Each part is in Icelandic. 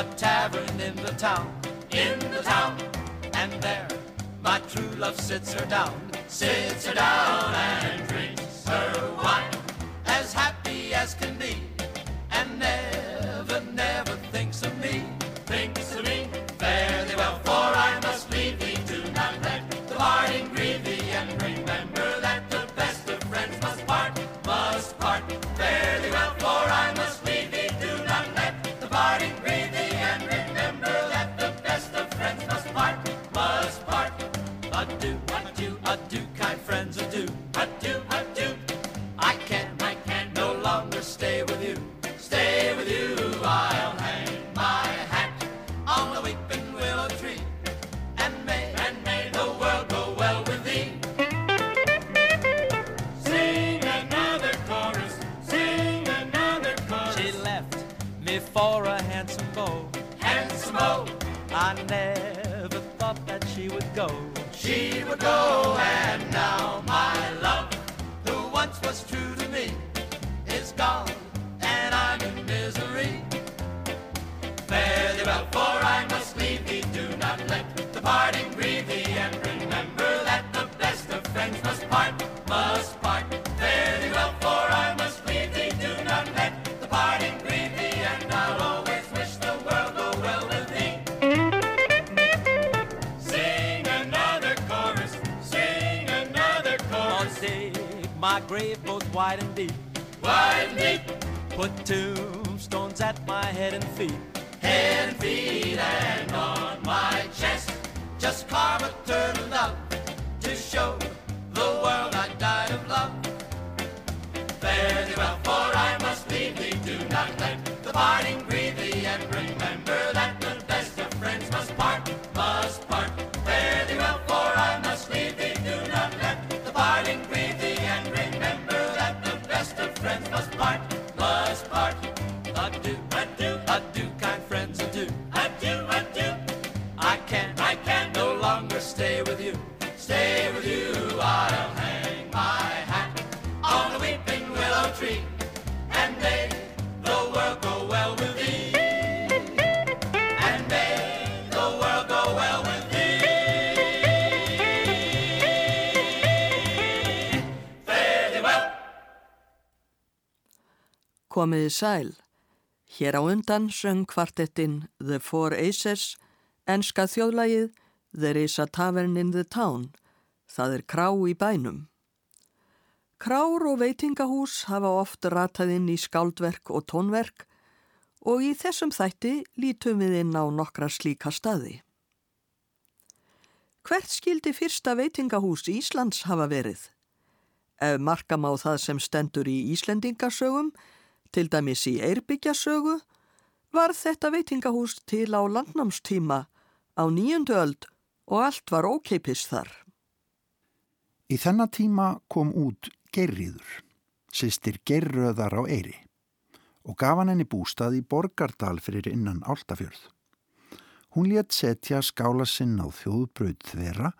a tavern in the town, in the town. And there my true love sits her down, sits her down and drinks her wine, as happy as can be, my grave both wide and deep, wide and deep. Put tombstones at my head and feet, head and feet, and on my chest. Just carve a turtle dove to show the world I died of love. Fare thee well, for I must leave thee. Do not let the parting grieve Komiði sæl. Hér á undan söng kvartettin The Four Aces, enska þjóðlægið There is a tavern in the town. Það er krá í bænum. Krár og veitingahús hafa oft ratað inn í skáldverk og tónverk og í þessum þætti lítum við inn á nokkra slíka staði. Hvert skildi fyrsta veitingahús Íslands hafa verið? Ef markam á það sem stendur í Íslendingasögum, til dæmis í Eirbyggjasögu, var þetta veitingahús til á landnámstíma á nýjöndu öld og allt var ókeipis þar. Í þennan tíma kom út Geirriður, sýstir Geirröðar á Eyri og gaf hann henni bústað í Borgardal fyrir innan Áltafjörð. Hún létt setja skála sinn á þjóðbröð þvera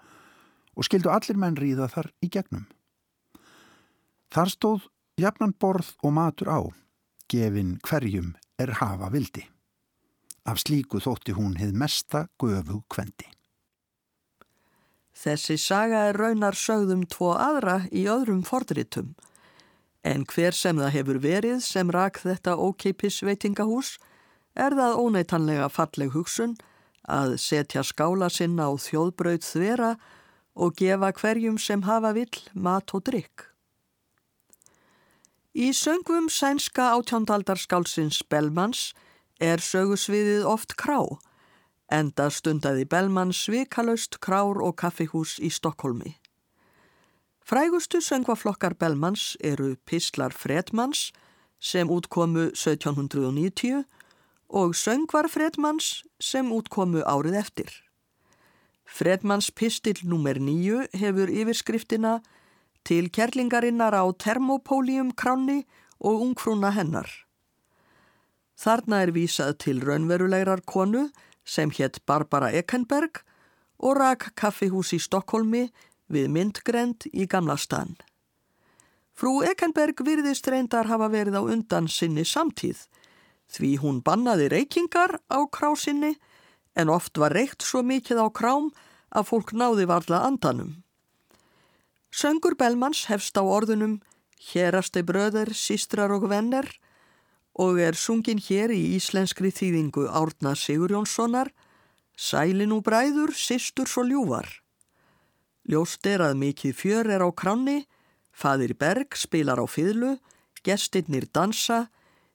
og skildu allir menn ríða þar í gegnum. Þar stóð jafnan borð og matur á, gefin hverjum er hafa vildi. Af slíku þótti hún hið mesta göfu kvendi. Þessi saga er raunar sögðum tvo aðra í öðrum fordritum. En hver sem það hefur verið sem rak þetta ókeipis veitingahús er það óneitanlega falleg hugsun að setja skála sinna á þjóðbraut þvera og gefa hverjum sem hafa vill mat og drikk. Í söngvum sænska átjándarskálsins Bellmans er sögusviðið oft krá, enda stundaði Bellmans svikalaust krár og kaffihús í Stokkólmi. Frægustu söngvaflokkar Bellmans eru Pistlar Fredmans sem útkomu 1790 og Söngvar Fredmans sem útkomu árið eftir. Fredmans pistil nr. 9 hefur yfirskriftina til kerlingarinnar á termopólium kráni og ungfrúna hennar. Þarna er vísað til raunverulegrar konu sem hétt Barbara Ekenberg og rak kaffihús í Stokkólmi við myndgrend í gamla stan. Frú Ekenberg virðist reyndar hafa verið á undan sinni samtíð Því hún bannaði reykingar á krásinni en oft var reykt svo mikið á krám að fólk náði varla andanum. Söngur Belmans hefst á orðunum Hérasti bröður, sístrar og venner og er sungin hér í íslenskri þýðingu Árna Sigur Jónssonar Sælin og bræður, sístur svo ljúvar. Ljóst er að mikið fjör er á kranni, fadir Berg spilar á fyrlu, gestinnir dansa,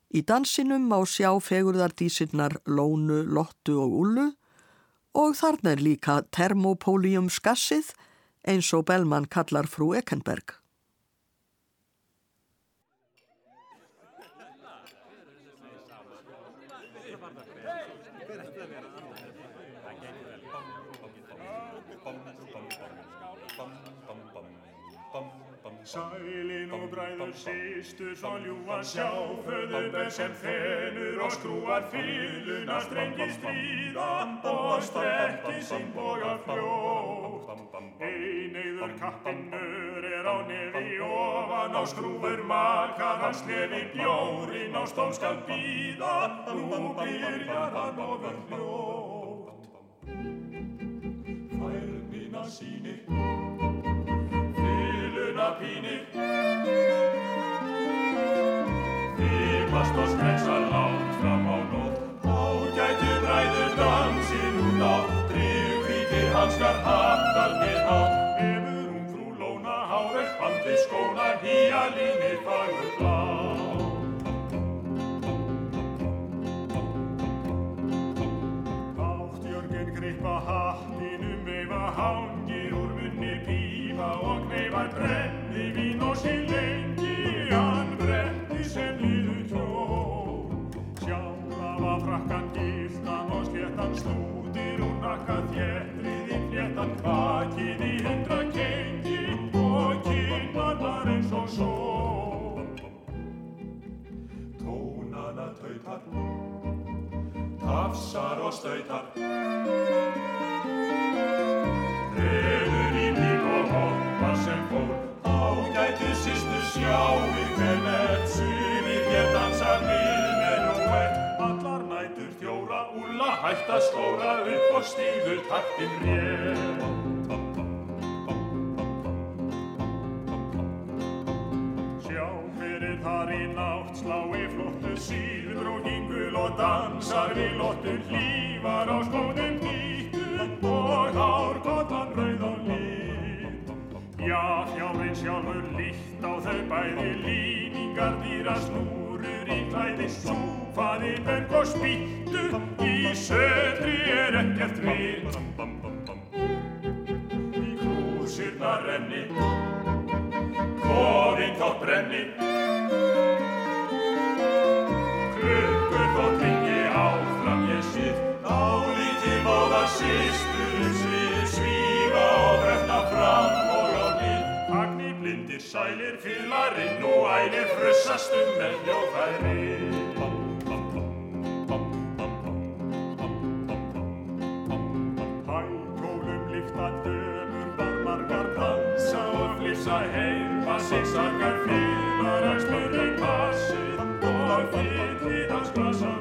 í dansinum má sjá fegurðardísinnar Lónu, Lottu og Ullu og þarna er líka termopólium skassið eins og Bellmann kallar frú Ekkenberg. Sælin og bræður sístur svo ljúa sjá Föðuber sem þenur og skrúar fyluna Strengi stríða og strekki sín boga fljótt Einegður kappinnur er á nefi ofan á skrúfur Makar hans nefi bjórin á stón skal býða Nú byrjar hann ofur fljótt að slóra upp og stíður taktin rétt Sjá fyrir þar í nátt slái flottu síður og gingul og dansar við lottur hlývar á skónum nýttu og hárkottan rauð og lit. Já, fjárinn sjálfur líkt á þau bæði líningar dýra snúrur í klæði súfaði berg og spýttu í södri er ekkert vitt. Í krúsirna renni Kofinn þótt brenni blindir sælir fyllarinn Nú ælir frussast um með hljóðfæri Hækólum lífta dömur Barmargar dansa og flissa heima Sigsargar fyllar að spyrja passið Og fyllið hans glasa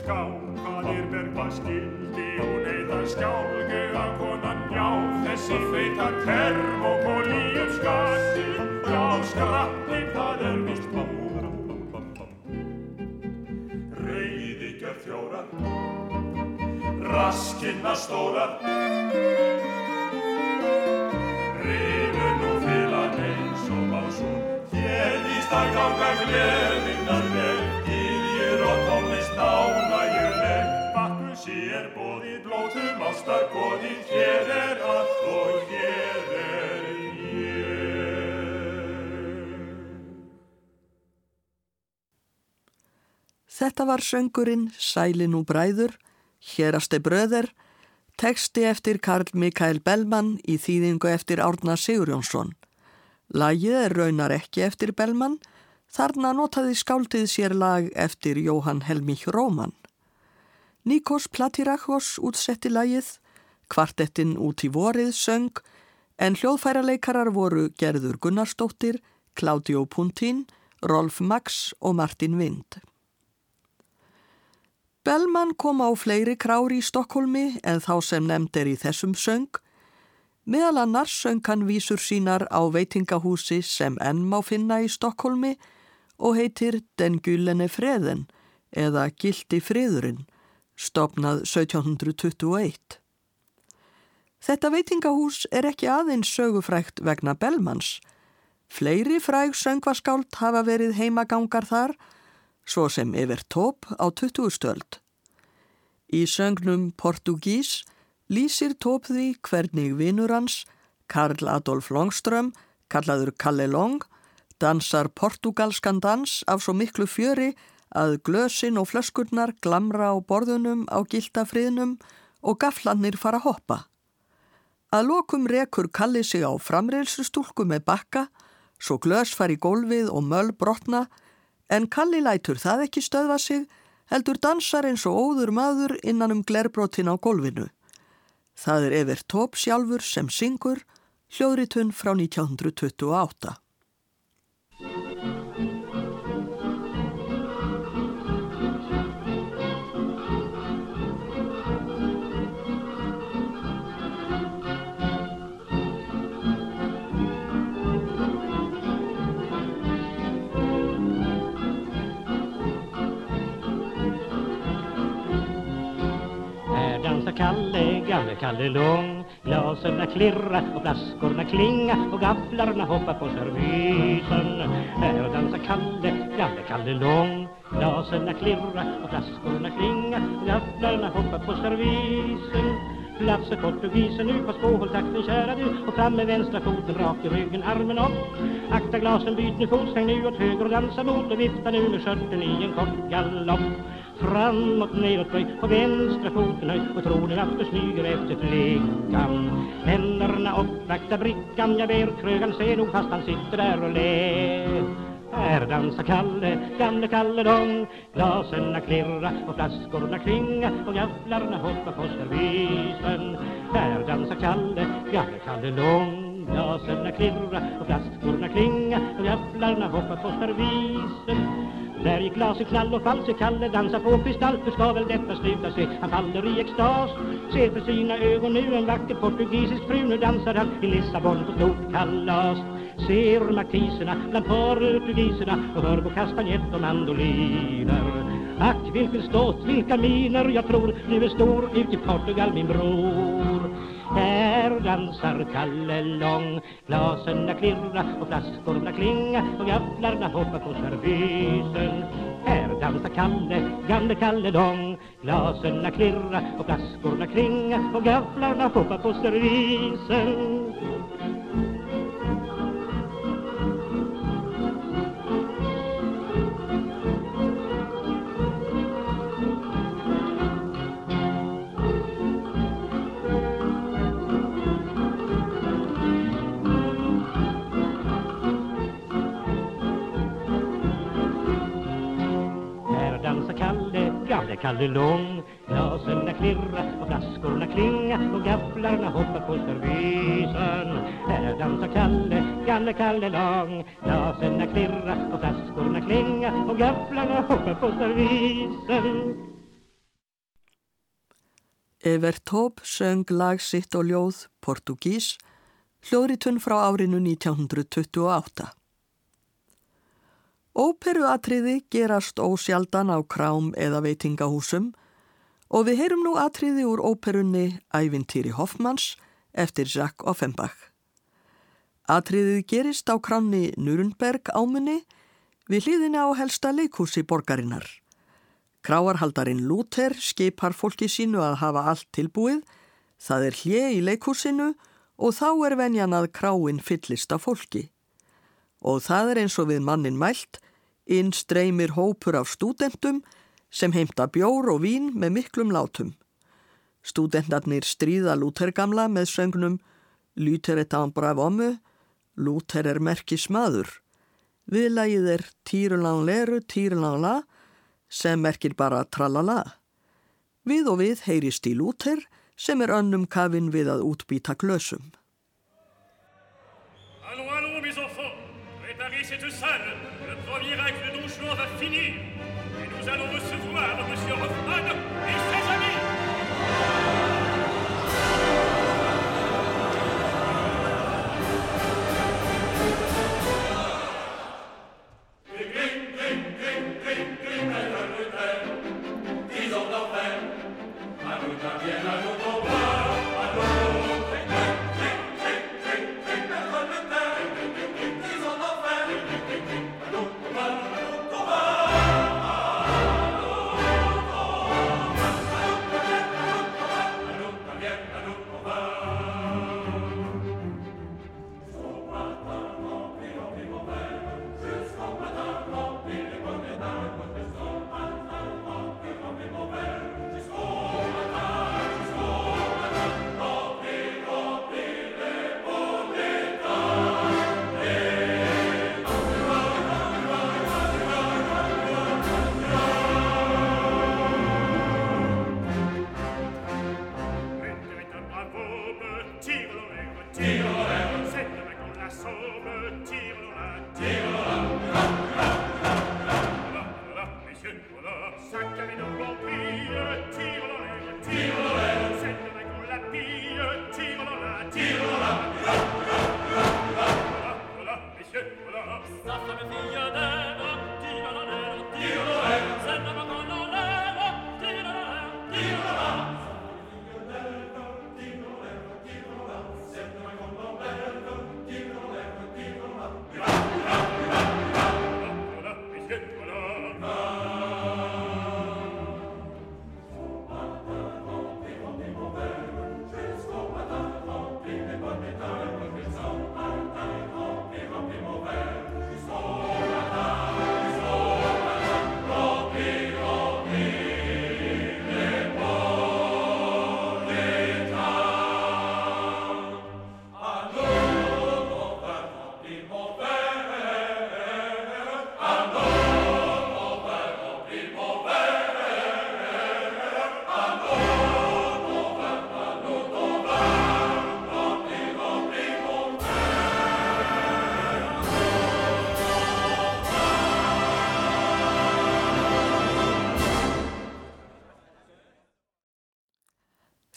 Skákaðir bergva skildi og neyðar skjálgega konan Já, þessi feita termopolíum skatti Já, skratti, það er vist bú Reyðigjör þjórar Raskinna stórar. Rifur nú fyllan eins og básún Hérnýst að ganga gleðinnar vel. Gýðjur og tónlist nánægjuleg Bakkusi er bóðið blótum ástar góðið Hér er allt og hér Þetta var söngurinn Sælin og bræður, Héraste bröður, teksti eftir Karl Mikael Bellmann í þýðingu eftir Árna Sigurjónsson. Lagið er raunar ekki eftir Bellmann, þarna notaði skáldið sér lag eftir Jóhann Helmich Róman. Nikos Platirachos útsetti lagið, kvartettinn út í vorið söng, en hljóðfæraleikarar voru Gerður Gunnarsdóttir, Claudio Puntín, Rolf Max og Martin Vind. Bellman kom á fleiri krári í Stokkólmi en þá sem nefnd er í þessum söng. Meðal annars söng hann vísur sínar á veitingahúsi sem enn má finna í Stokkólmi og heitir Den Gyllene Freðin eða Gildi Friðurinn, stopnað 1721. Þetta veitingahús er ekki aðeins sögufrækt vegna Bellmans. Fleiri fræg söngvaskált hafa verið heimagangar þar svo sem yfir tóp á 20 stöld. Í söngnum Portugís lýsir tóp því hvernig vinur hans, Karl Adolf Longström, kallaður Kalle Long, dansar portugalskan dans af svo miklu fjöri að glösin og flöskurnar glamra á borðunum á gildafriðnum og gaflannir fara hoppa. Að lokum rekur Kalli sig á framreilsustúlku með bakka, svo glös fari gólfið og möll brotna En Kalli lætur það ekki stöðva sig, heldur dansar eins og óður maður innan um glerbrotin á golfinu. Það er Evert Tóp sjálfur sem syngur, hljóðritun frá 1928. Kalle, gamle Kalle Lång. Glasen klirra och flaskorna klinga och gafflarna hoppa på servisen. Här dansar Kalle, gamle Kalle Lång. Glasen klirra och flaskorna klinga och gafflarna hoppa på servisen. Plats portugisen nu på spåhåltakten kära du. Och fram med vänstra foten rak i ryggen, armen upp. Akta glasen, byt nu fot, sväng nu åt höger och dansa mot. Och vifta nu med skörten i en kort galopp. Framåt, nedåt, böj. På vänstra foten höj Och tror nu att du smyger efter flickan. Händerna uppvakta brickan Jag ber krögan se nog fast han sitter där och ler. Här dansar Kalle, gamle Kalle Dong. Glasen klirra och flaskorna klinga och gafflarna hoppar på servisen. Här dansar Kalle, gamle Kalle Dong. Glasen klirra och flaskorna klinga och gafflarna hoppa på servisen. Där gick glaset knall och fall, se Kalle dansa på kristall Hur ska väl detta sluta sig? Han faller i extas Ser för sina ögon nu en vacker portugisisk fru. Nu dansar han i Lissabon på stort kalas Ser markiserna bland portugiserna Och hör på kastanjett och mandoliner Ack vilken ståt, vilka miner Jag tror du är stor ut i Portugal min bror här dansar Kalle lång Glasen klirra och flaskorna klinga Och gafflarna hoppar på servisen. Här dansar Kalle, gamle Kalle lång Glasen klirra och flaskorna klinga Och gafflarna hoppar på servisen. Kalle Lång Glasen klirra och flaskorna klinga och gafflarna hoppar på servisen. Här dansar Kalle, gamle Kalle Lång Glasen klirra och flaskorna klinga och gafflarna hoppar på servisen. Evert Taube söng lag sitt og ljóð Portugís hljóðritun frá árinu 1928 Óperuatriði gerast ósjaldan á krám eða veitingahúsum og við heyrum nú atriði úr óperunni Ævintýri Hoffmanns eftir Jacques Offenbach. Atriðið gerist á kráni Nürnberg ámunni við hlýðina á helsta leikhúsi borgarinnar. Kráarhaldarinn Luther skipar fólki sínu að hafa allt tilbúið, það er hlið í leikhúsinu og þá er venjan að kráin fyllist af fólki og það er eins og við mannin mælt, inn streymir hópur af stúdentum sem heimta bjór og vín með miklum látum. Stúdentarnir stríða Lúter gamla með söngnum Lúter er tán bravomu, Lúter er merkis maður. Viðlægið er Týrulan leru, Týrulan la, sem merkir bara tralala. Við og við heyrist í Lúter sem er önnum kafin við að útbýta glösum. Cette salle, le premier acte de Don Juan va finir.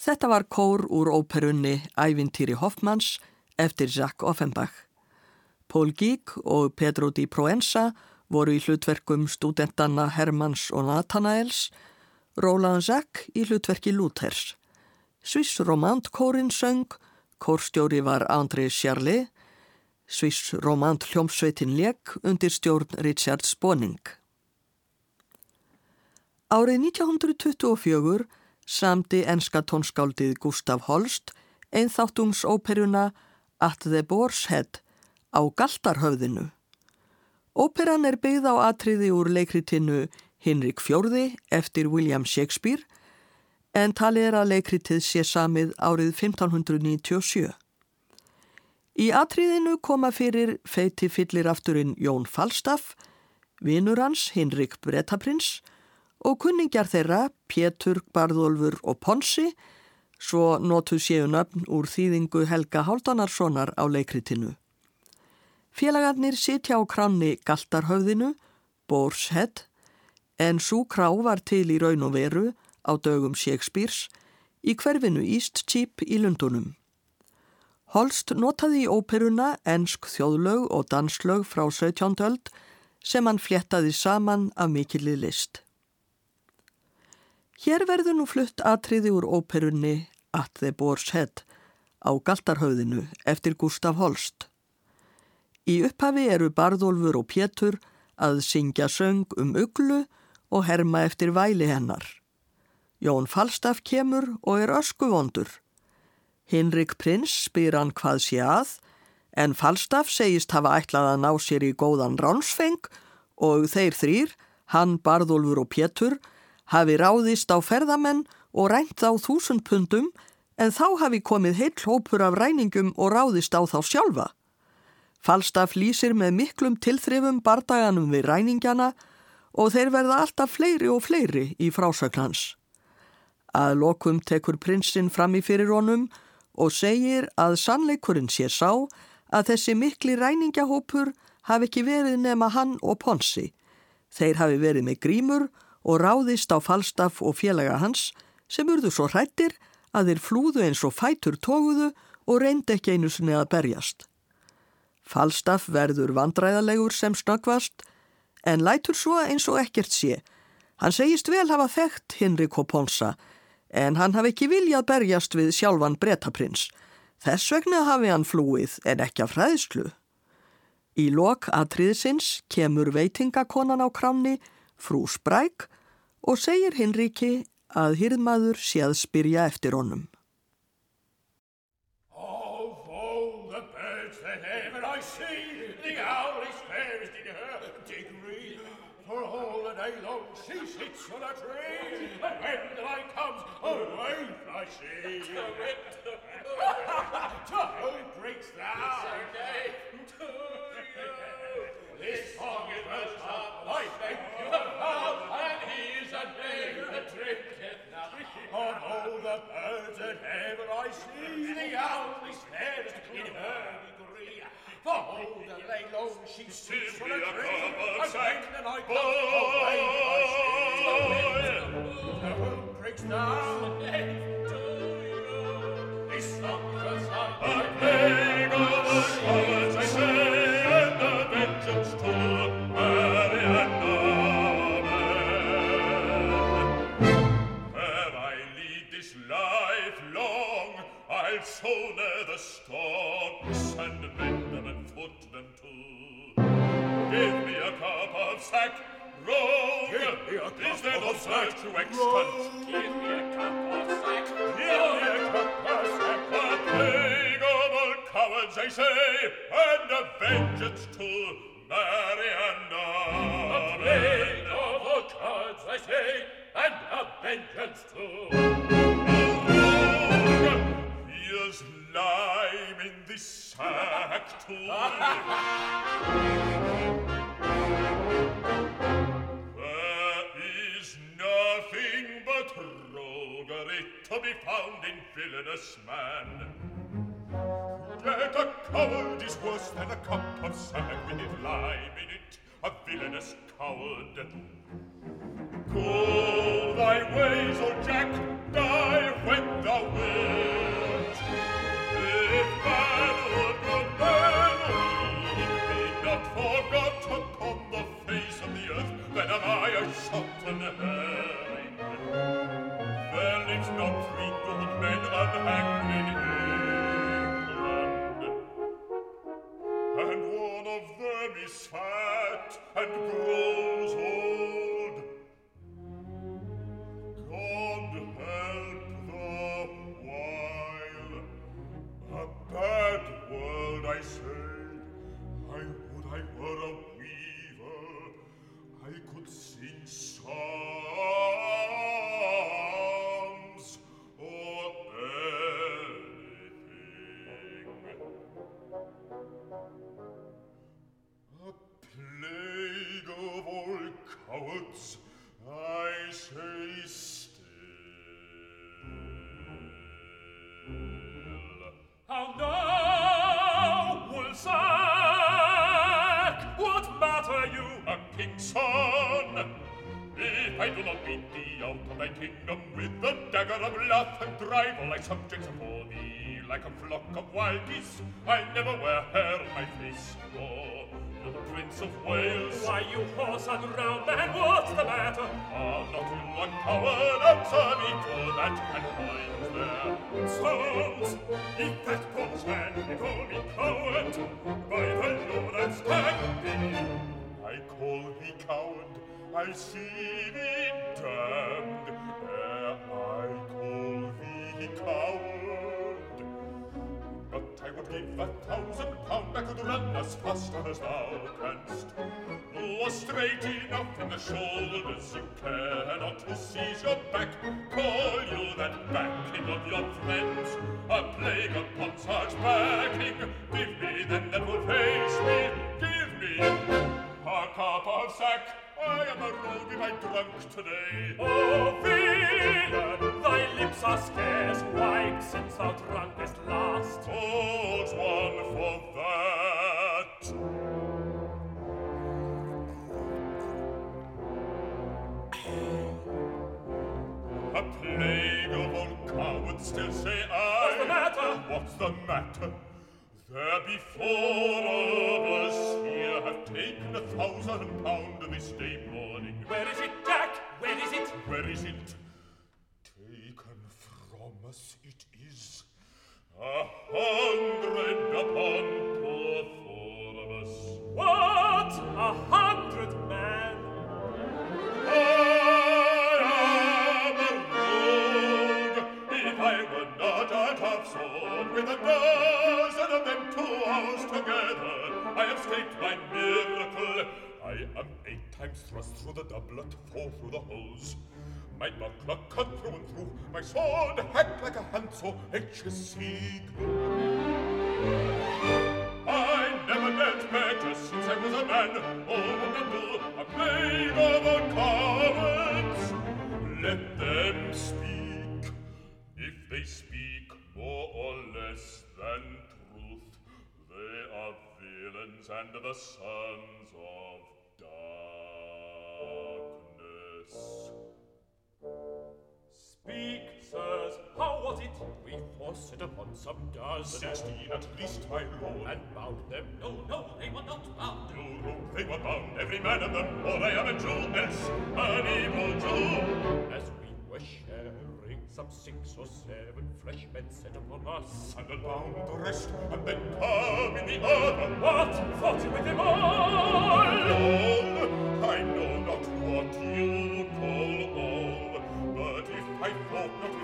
Þetta var kór úr óperunni Ævintýri Hoffmanns eftir Jacques Offenbach. Paul Gík og Pedro Di Proenza voru í hlutverkum studentanna Hermanns og Nathanaels, Roland Jacques í hlutverki Luthers. Sviss Romant kórin söng, kórstjóri var André Charlet, Sviss Romant hljómsveitin Lek undir stjórn Richard Sponning. Árið 1924 samdi enska tónskáldið Gustaf Holst einþáttungsóperuna At the Boar's Head á Galtarhöfðinu. Óperan er byggð á atriði úr leikritinu Hinrik Fjörði eftir William Shakespeare en talið er að leikritið sé samið árið 1597. Í atriðinu koma fyrir feiti fyllir afturinn Jón Falstaff, vinur hans Hinrik Bretaprins og kunningjar þeirra, Pétur, Barðolfur og Ponsi, svo notu séu nöfn úr þýðingu Helga Háldanarssonar á leikritinu. Félagarnir sitja á kranni Galtarhöfðinu, Borshead, en svo krá var til í raun og veru á dögum Shakespeare's í hverfinu East Cheap í Lundunum. Holst notaði í óperuna ensk þjóðlög og danslög frá 17. öld sem hann fléttaði saman af mikilli list. Hér verður nú flutt atriði úr óperunni At the Boar's Head á Galtarhauðinu eftir Gustaf Holst. Í upphafi eru Barðolfur og Pétur að syngja söng um uglu og herma eftir væli hennar. Jón Falstaff kemur og er öskuvondur. Hinrik Prins spyr hann hvað sé að en Falstaff segist hafa ætlað að ná sér í góðan ránsfeng og þeir þrýr, hann, Barðolfur og Pétur, hafi ráðist á ferðamenn og rænt á þúsund pundum en þá hafi komið heill hópur af ræningum og ráðist á þá sjálfa. Falstaff lýsir með miklum tilþrifum bardaganum við ræningjana og þeir verða alltaf fleiri og fleiri í frásögnans. Að lokum tekur prinsinn fram í fyrir honum og segir að sannleikurinn sé sá að þessi mikli ræningjahópur hafi ekki verið nema hann og Ponsi Þeir hafi verið með grímur og ráðist á Falstaff og félaga hans sem urðu svo hrættir að þeir flúðu eins og fætur tóguðu og reyndi ekki einu sinni að berjast. Falstaff verður vandræðalegur sem snöggvast en lætur svo eins og ekkert sé. Hann segist vel hafa þekkt Henrik Ponsa en hann hafi ekki viljað berjast við sjálfan bretaprins. Þess vegna hafi hann flúið en ekki af hræðslu. Í lok atriðsins kemur veitingakonan á kramni, frú Spræk, og segir Henriki að hýrðmaður sé að spyrja eftir honum. Of all the birds that ever I see, the owl is fairest in her degree. For all the lay long she sits on a tree, and when the night comes, away I see. The wind breaks down, sack. rogue. Give me Rome is then on sack to extant. Give me a cup of sack. Give me a cup of sack. A plague of all cowards, I say, and a vengeance to Mariander. A plague of all cowards, I say, and a vengeance to Here's lime in this sack too. to be found in villainous man. Yet a coward is worse than a cup of sack with lime in it, a villainous coward. Go thy ways, O Jack, beggar of laugh and drive all like subjects before thee, like a flock of wild geese. I never wear hair on my face, Oh, you're the Prince of Wales. Why, you horse and round man, what's the matter? Ah, not you one coward, answer me to that, and find there. Stones, if that poor man, they call me coward, by the Lord, that's I call thee coward, als sie winternd er eichel wie kauend. But I would give a thousand pound I could run as fast as thou canst. Nor straight enough in the shoulders you cannot to seize your back. Call you that backing of your friends a plague upon such backing. Give me then that will face me. Give me a cup of sack. I am a rogue if I drunk today. Oh, villain, thy lips are scarce wiped since thou drunkest last. Old one for that. a plague of all cowards still say I. What's the matter? What's the matter? Sir, before all of us here have taken a thousand pound this day morning. Where is it, Jack? Where is it? Where is it? Taken from us it is a hundred upon thrust through the doublet, fall through the holes. My buckler cut through and through, my sword hacked like a handsaw, edges I never dealt better since I was a man. Oh, remember, a plague of cowards. Let them speak. If they speak more or less than truth, they are villains and the sons was it? We forced it upon some dozen. Sixteen at least, my lord. And bound them. No, no, they were not bound. No, no, they were bound, every man of them, or I am a Jew, else an evil Jew. As we were sharing some six or seven fresh men set upon us. And unbound the rest, and then come in the other. What? Fought with them all? All? I know not what you call all, but if I thought not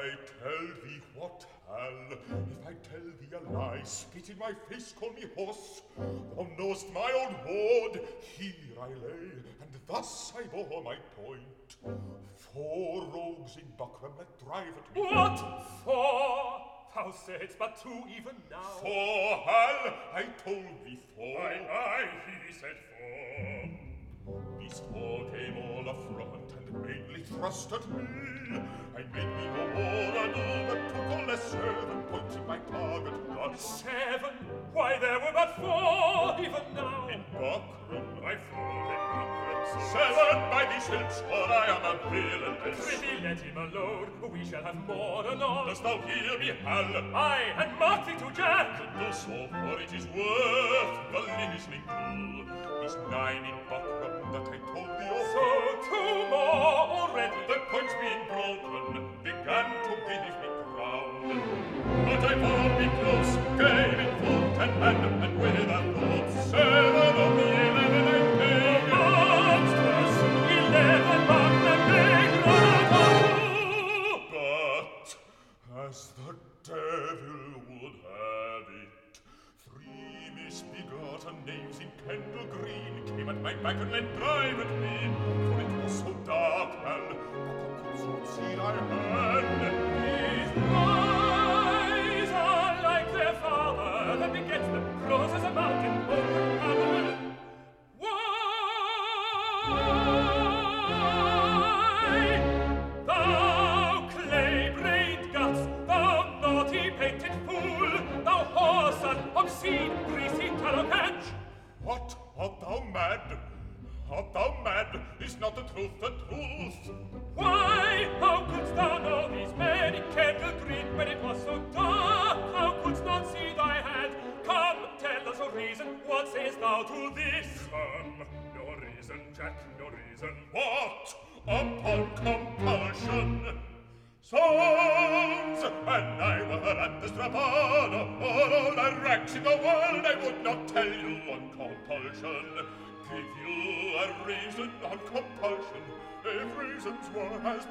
I tell thee what hell, if I tell thee a lie, spit in my face, call me horse. Thou knowest my old ward, here I lay, and thus I bore my point. Four rogues in buckram let drive at me. What? Four? Thou saidst but two even now. Four, hell, I told thee four. Aye, aye, he said four. These four came all affront, endlich frostet hell, ein wenig o'er and over took all the seven points in my target gun. Seven? Why, there were but four even now. In Buckram I fall in Buckram. Seven by these hills, or I am a villain villainess. Prithee, let him alone, we shall have more anon. Dost thou hear me, Hal? Aye, and mark thee to Jack. Do so, for it is worth the listening to. These nine in Buckram that I told So tomorrow the curtain broken. Began to finish to ground But i thought it was gain of thunder and with a cold shadow me lamentations the leve path the ground up as whatever would have it free is begotten name but my back Niemand mein Wankeln entreibet me.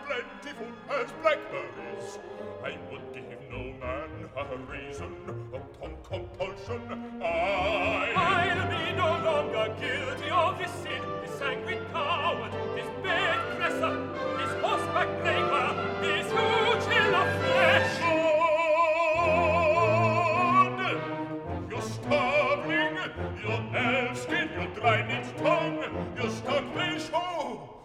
plentiful as blackberries. I would give no man a reason upon compulsion. I... I'll be no longer guilty of this sin, this sanguine coward, this bed presser, this horseback breaker, this hoochil of flesh. Lord! You're starving, your elf-skin, your dry-knit tongue, your starvation oh,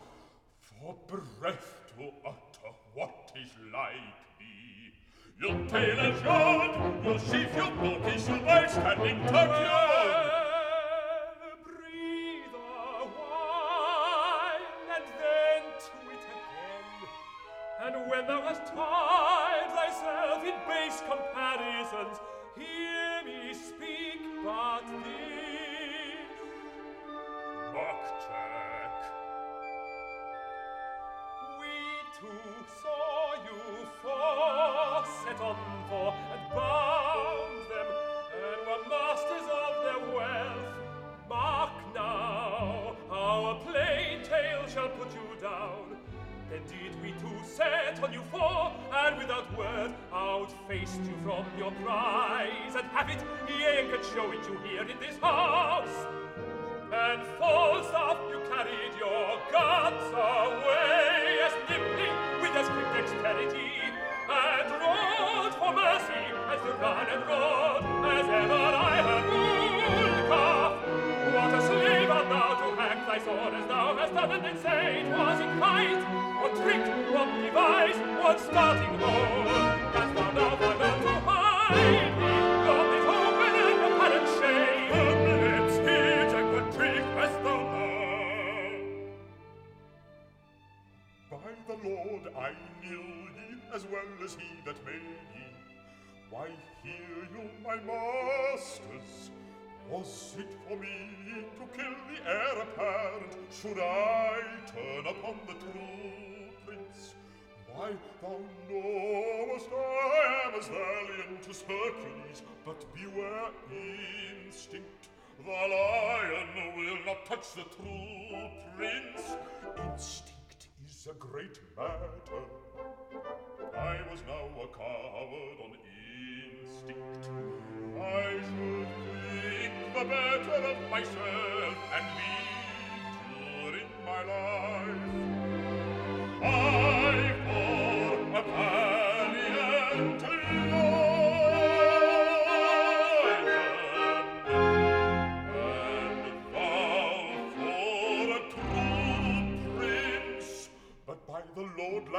for breath. to utter what is like me. You'll tail and short, you'll sheaf your porkies, you'll by standing tuck your prize, and have it, yea, could show it you here in this house. And Falstaff, you carried your guns away as nimbly with as quick dexterity, and rode for mercy as the run and rode as ever I heard Woolcock. What a slave art thou to hack thy sword as thou hast done, and then say it was in fight, what trick, what device, what starting hold, does he that made ye? Why hear you, my masters? Was it for me to kill the heir apparent? Should I turn upon the true prince? Why, thou knowest I am as valiant as Hercules, but beware instinct. The lion will not touch the true prince. Instinct is a great matter. I was now a coward on instinct. I should think the better of myself and be true in my life. I for a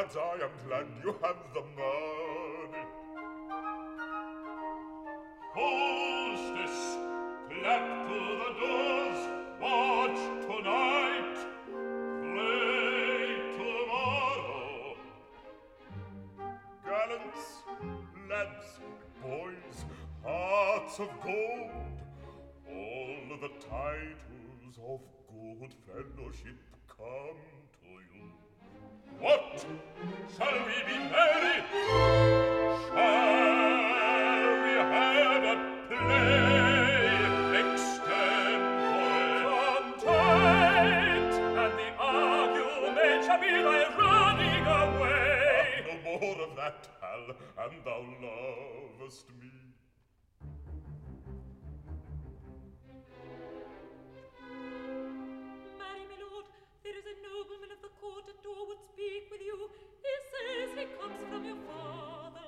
Lads, I am glad you have the money. Hostess, clap to the doors, watch tonight, play tomorrow. Gallants, lads, boys, hearts of gold, all the titles of good fellowship come. What? Shall we be merry? Shall we have a play? Extempore. Content, and the argument shall be thy running away. No more of that, Hal, and thou lovest me. Court door would speak with you. He says he comes from your father.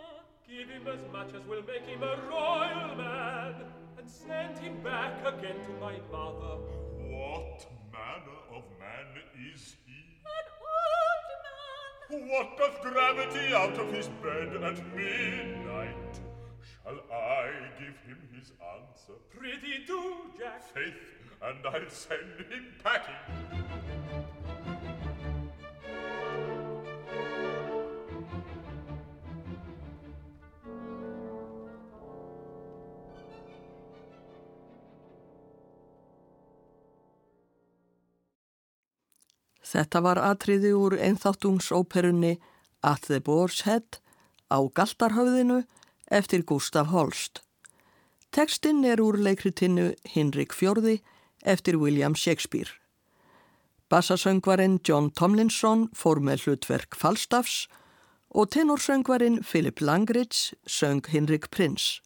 Give him as much as will make him a royal man, and send him back again to my mother. What manner of man is he? An old man. What doth gravity out of his bed at midnight? Shall I give him his answer? Pretty do, Jack. Faith, and I'll send him packing. Þetta var atriði úr einþáttungsóperunni At the Boar's Head á Galtarhöfðinu eftir Gustaf Holst. Tekstinn er úr leikritinu Hinrik Fjörði eftir William Shakespeare. Bassasöngvarinn John Tomlinson fór með hlutverk Falstaffs og tenorsöngvarinn Philip Langridge söng Hinrik Prins.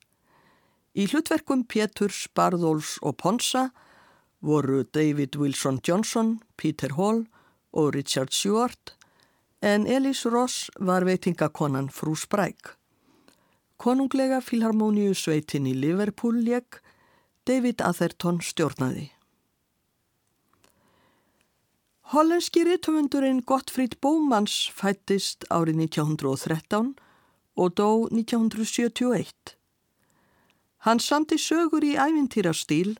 Í hlutverkum Péturs, Barðóls og Ponsa voru David Wilson Johnson, Peter Hall og Richard Stewart en Elise Ross var veitingakonan frú Spræk. Konunglega filharmoníu sveitin í Liverpool lék David Atherton stjórnaði. Hollenski rittumundurinn Gottfried Bómans fættist árið 1913 og dó 1971. Hann samti sögur í ævintýrastíl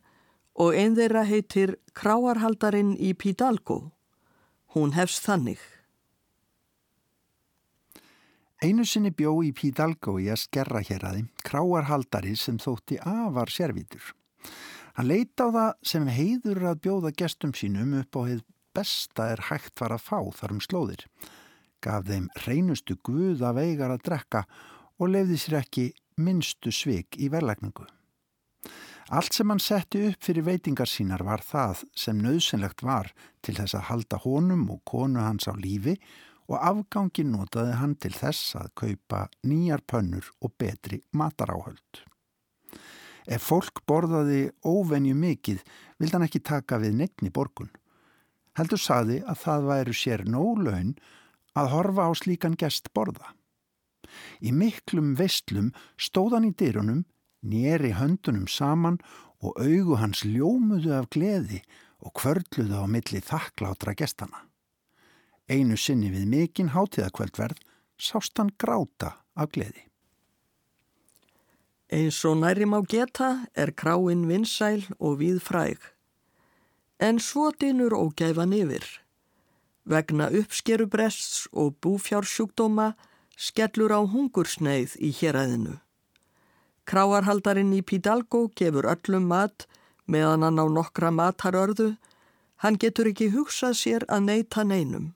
og einn þeirra heitir Kráarhaldarinn í Pídalgo. Hún hefst þannig. Einu sinni bjó í Pídalgo í að skerra hér aði kráarhaldari sem þótti afar sérvítur. Hann leita á það sem heiður að bjóða gestum sínum upp á heið besta er hægt var að fá þar um slóðir. Gaf þeim reynustu guða veigar að drekka og lefði sér ekki minnstu svik í verlegningu. Allt sem hann setti upp fyrir veitingar sínar var það sem nöðsynlegt var til þess að halda honum og konu hans á lífi og afgangin notaði hann til þess að kaupa nýjar pönnur og betri mataráhöld. Ef fólk borðaði óvenju mikið vild hann ekki taka við nefni borgun. Heldur saði að það væru sér nólaun að horfa á slíkan gest borða. Í miklum vestlum stóðan í dyrunum, nýri höndunum saman og augu hans ljómuðu af gleði og kvörluðu á milli þakklátra gestana. Einu sinni við mikinn hátíðakveldverð sást hann gráta af gleði. Eins og nærim á geta er kráin vinsæl og við fræg. En svo dinur ógæfan yfir. Vegna uppskerubrests og búfjársjúkdóma skellur á hungursneið í héræðinu. Kráarhaldarinn í Pídalgo gefur öllum mat meðan hann á nokkra matarörðu. Hann getur ekki hugsað sér að neyta neinum.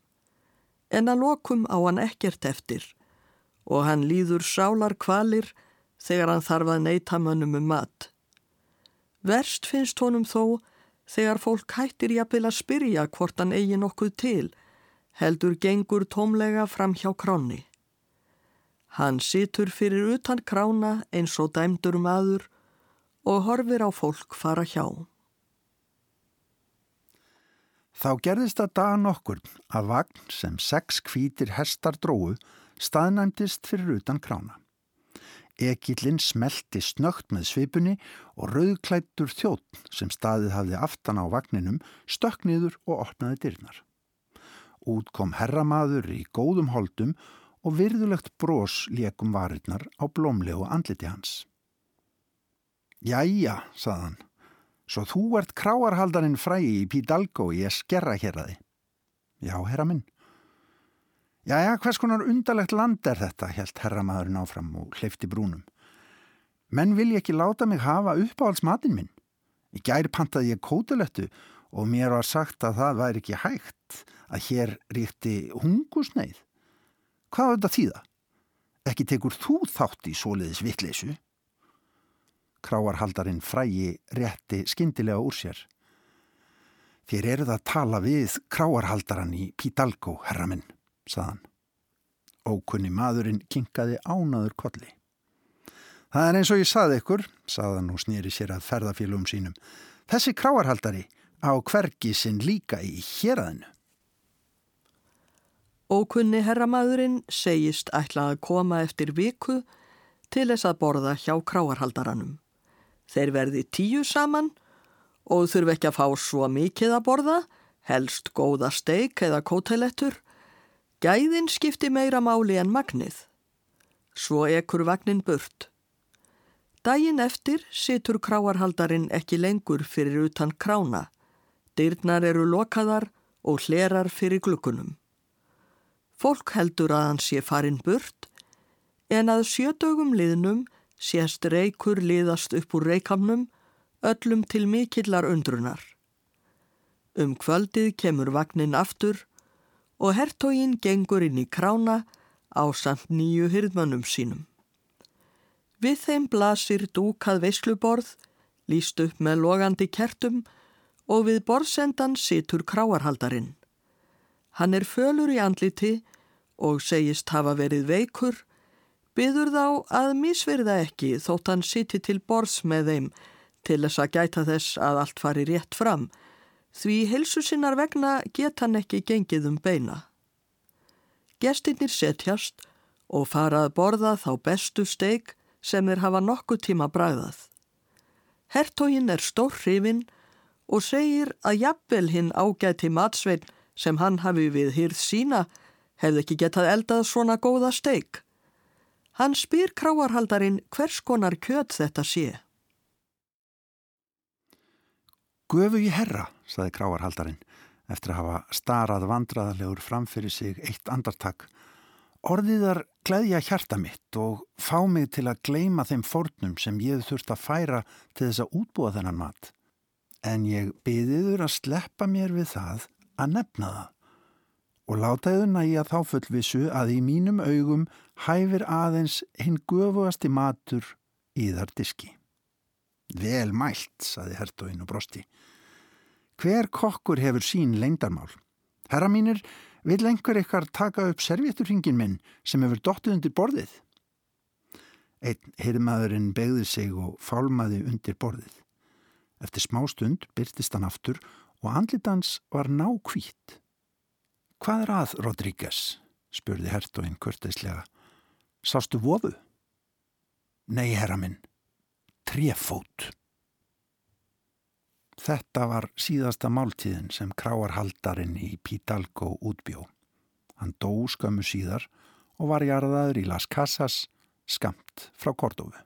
En að lokum á hann ekkert eftir og hann líður sálar kvalir þegar hann þarf að neyta mönnum um mat. Verst finnst honum þó þegar fólk hættir jafnvel að spyrja hvort hann eigi nokkuð til, heldur gengur tómlega fram hjá kráni. Hann situr fyrir utan krána eins og dæmdur maður og horfir á fólk fara hjá. Þá gerðist að daga nokkur að vagn sem sex kvítir hestar dróu staðnæmdist fyrir utan krána. Ekillin smelti snögt með svipunni og rauðklættur þjótt sem staðið hafði aftan á vagninum stökk niður og opnaði dyrnar. Út kom herramaður í góðum holdum og virðulegt brós liekum varirnar á blómlegu andliti hans. Jæja, saðan, svo þú ert kráarhaldarinn frægi í Pídalgo í að skerra hér að þið. Já, herra minn. Jæja, hvers konar undarlegt land er þetta, helt herramaðurinn áfram og hleyfti brúnum. Menn vil ég ekki láta mig hafa uppáhaldsmatinn minn. Í gæri pantaði ég kótulettu og mér var sagt að það væri ekki hægt að hér ríkti hungusneið. Hvað var þetta þýða? Ekki tekur þú þátt í soliðis vittleysu? Kráarhaldarinn frægi rétti skindilega úr sér. Þér eruð að tala við kráarhaldaran í Pídalgo, herra minn, saðan. Ókunni maðurinn kinkaði ánaður kolli. Það er eins og ég saði ykkur, saðan og snýri sér að ferðafélum sínum. Þessi kráarhaldari á hvergi sinn líka í héræðinu. Ókunni herramadurinn segist ætla að koma eftir viku til þess að borða hjá kráarhaldaranum. Þeir verði tíu saman og þurfi ekki að fá svo mikið að borða, helst góða steik eða kótelettur. Gæðin skipti meira máli en magnið. Svo ekkur vagnin burt. Dægin eftir situr kráarhaldarin ekki lengur fyrir utan krána. Dyrnar eru lokaðar og hlerar fyrir glukkunum. Fólk heldur að hann sé farin burt en að sjödögum liðnum sést reykur liðast upp úr reykamnum öllum til mikillar undrunar. Um kvöldið kemur vagnin aftur og hertógin gengur inn í krána á samt nýju hyrðmannum sínum. Við þeim blasir dúkað veisluborð, líst upp með logandi kertum og við borðsendan situr kráarhaldarinn. Hann er fölur í andliti og segist hafa verið veikur, byður þá að misverða ekki þótt hann siti til borðs með þeim til þess að gæta þess að allt fari rétt fram, því helsu sinnar vegna get hann ekki gengið um beina. Gestinnir setjast og fara að borða þá bestu steik sem þeir hafa nokkuð tíma bræðað. Hertógin er stór hrifin og segir að jafnvel hinn ágæti matsvein sem hann hafi við hýrð sína hefði ekki getað eldað svona góða steik. Hann spyr kráarhaldarinn hvers konar kjöt þetta sé. Gufu í herra, saði kráarhaldarinn, eftir að hafa starað vandraðalegur framfyrir sig eitt andartak. Orðiðar gleðja hjarta mitt og fá mig til að gleima þeim fornum sem ég þurft að færa til þess að útbúa þennan mat. En ég byðiður að sleppa mér við það að nefna það og látaðu næja þá fullvissu að í mínum augum hæfir aðeins hinn gufuasti matur í þar diski. Vel mælt, saði hertóin og brosti. Hver kokkur hefur sín leindarmál? Herra mínir, vil einhver eitthvað taka upp servétturringin minn sem hefur dottið undir borðið? Einn hirmaðurinn begði sig og fálmaði undir borðið. Eftir smá stund byrtist hann aftur og andlitans var nákvít. Hvað er að, Rodríguez? spurði hertóinn kurteislega. Sástu vofu? Nei, herra minn. Trefót. Þetta var síðasta máltíðin sem kráarhaldarinn í Pítalgó útbjó. Hann dó skömmu síðar og var jarðaður í Las Casas skamt frá Kordofu.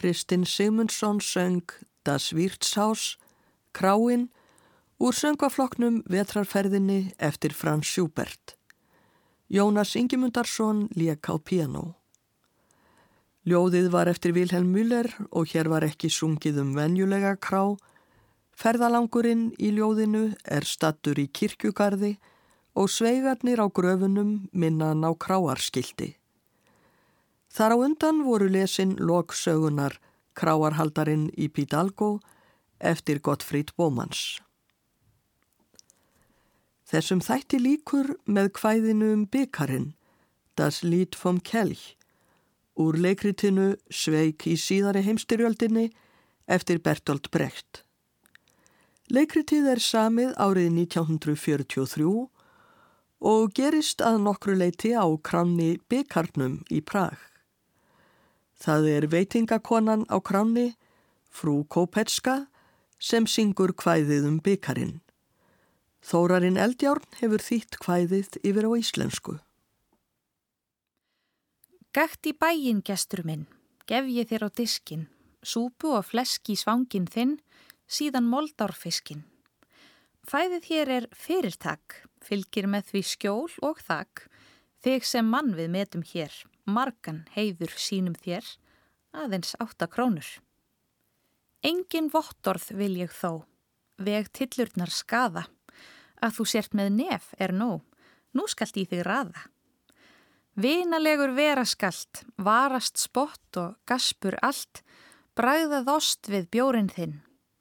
Kristinn Sigmundsson söng Das Wirtshaus, Kráin, úr söngvafloknum Vetrarferðinni eftir Frans Schubert. Jónas Ingemundarsson lék á piano. Ljóðið var eftir Vilhelm Müller og hér var ekki sungið um venjulega krá. Ferðalangurinn í ljóðinu er stattur í kirkjugarði og sveigarnir á gröfunum minnan á kráarskildi. Þar á undan voru lesin loksögunar Kráarhaldarinn í Pídalgo eftir Gottfríd Bómans. Þessum þætti líkur með kvæðinu um byggarinn, Das Lied vom Kelch, úr leikritinu Sveik í síðari heimstyrjöldinni eftir Bertolt Brecht. Leikritið er samið árið 1943 og gerist að nokkru leiti á kranni Byggarnum í Prag. Það er veitingakonan á kranni, frú Kopetska, sem syngur kvæðið um Byggarinn. Þórarinn Eldjárn hefur þýtt kvæðið yfir á íslensku. Gætt í bæin, gestur minn, gef ég þér á diskin, súpu og fleski í svangin þinn, síðan moldárfiskin. Fæðið hér er fyrirtak, fylgir með því skjól og þakk, þig sem mann við metum hér, margan heiður sínum þér, aðeins átta krónur. Engin vottorð vil ég þó, veg tillurnar skaða, að þú sért með nef er nóg, nú skalt í þig raða. Vinalegur veraskalt, varast spott og gaspur allt, bræðað ost við bjórin þinn,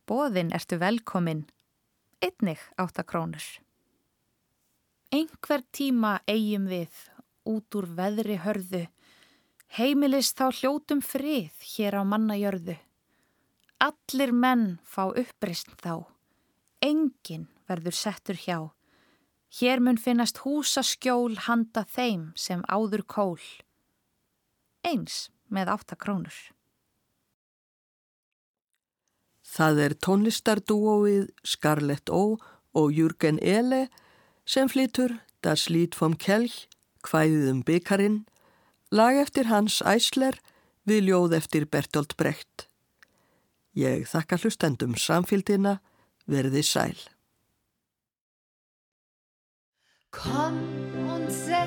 bóðinn ertu velkomin, einnig áttakrónur. Engver tíma eigum við, út úr veðri hörðu, heimilist þá hljótum frið hér á mannajörðu. Allir menn fá upprist þá, engin verður settur hjá. Hér mun finnast húsaskjól handa þeim sem áður kól. Eins með áttakrónur. Það er tónlistardúóið Scarlett O og Jürgen Ele sem flytur Das Lied vom Kelch, hvæðið um byggarinn, lag eftir Hans Æsler við ljóð eftir Bertolt Brecht. Ég þakka hlustendum samfélgina, verði sæl. Komm und setz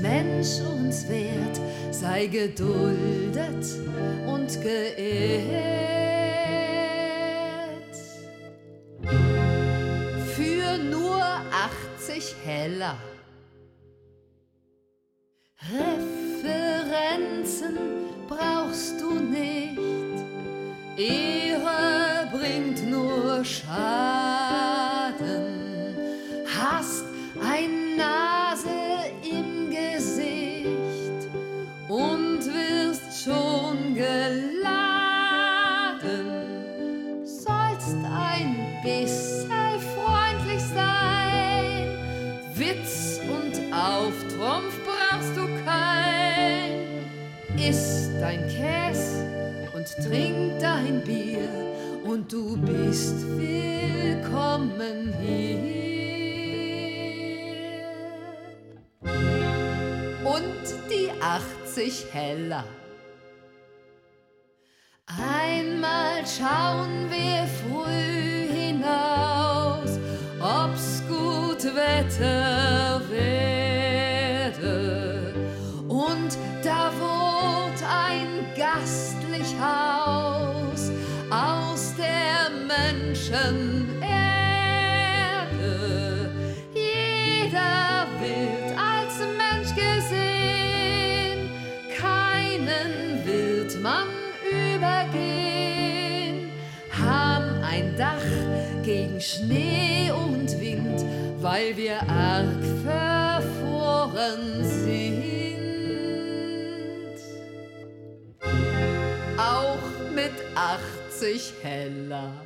Mensch uns wert, sei geduldet und geehrt. Für nur 80 Heller. Referenzen brauchst du nicht, Ehre bringt nur Schaden trink dein Bier und du bist willkommen hier. und die 80 Heller. Einmal schauen wir Schnee und Wind, weil wir arg verfroren sind. Auch mit 80 Heller.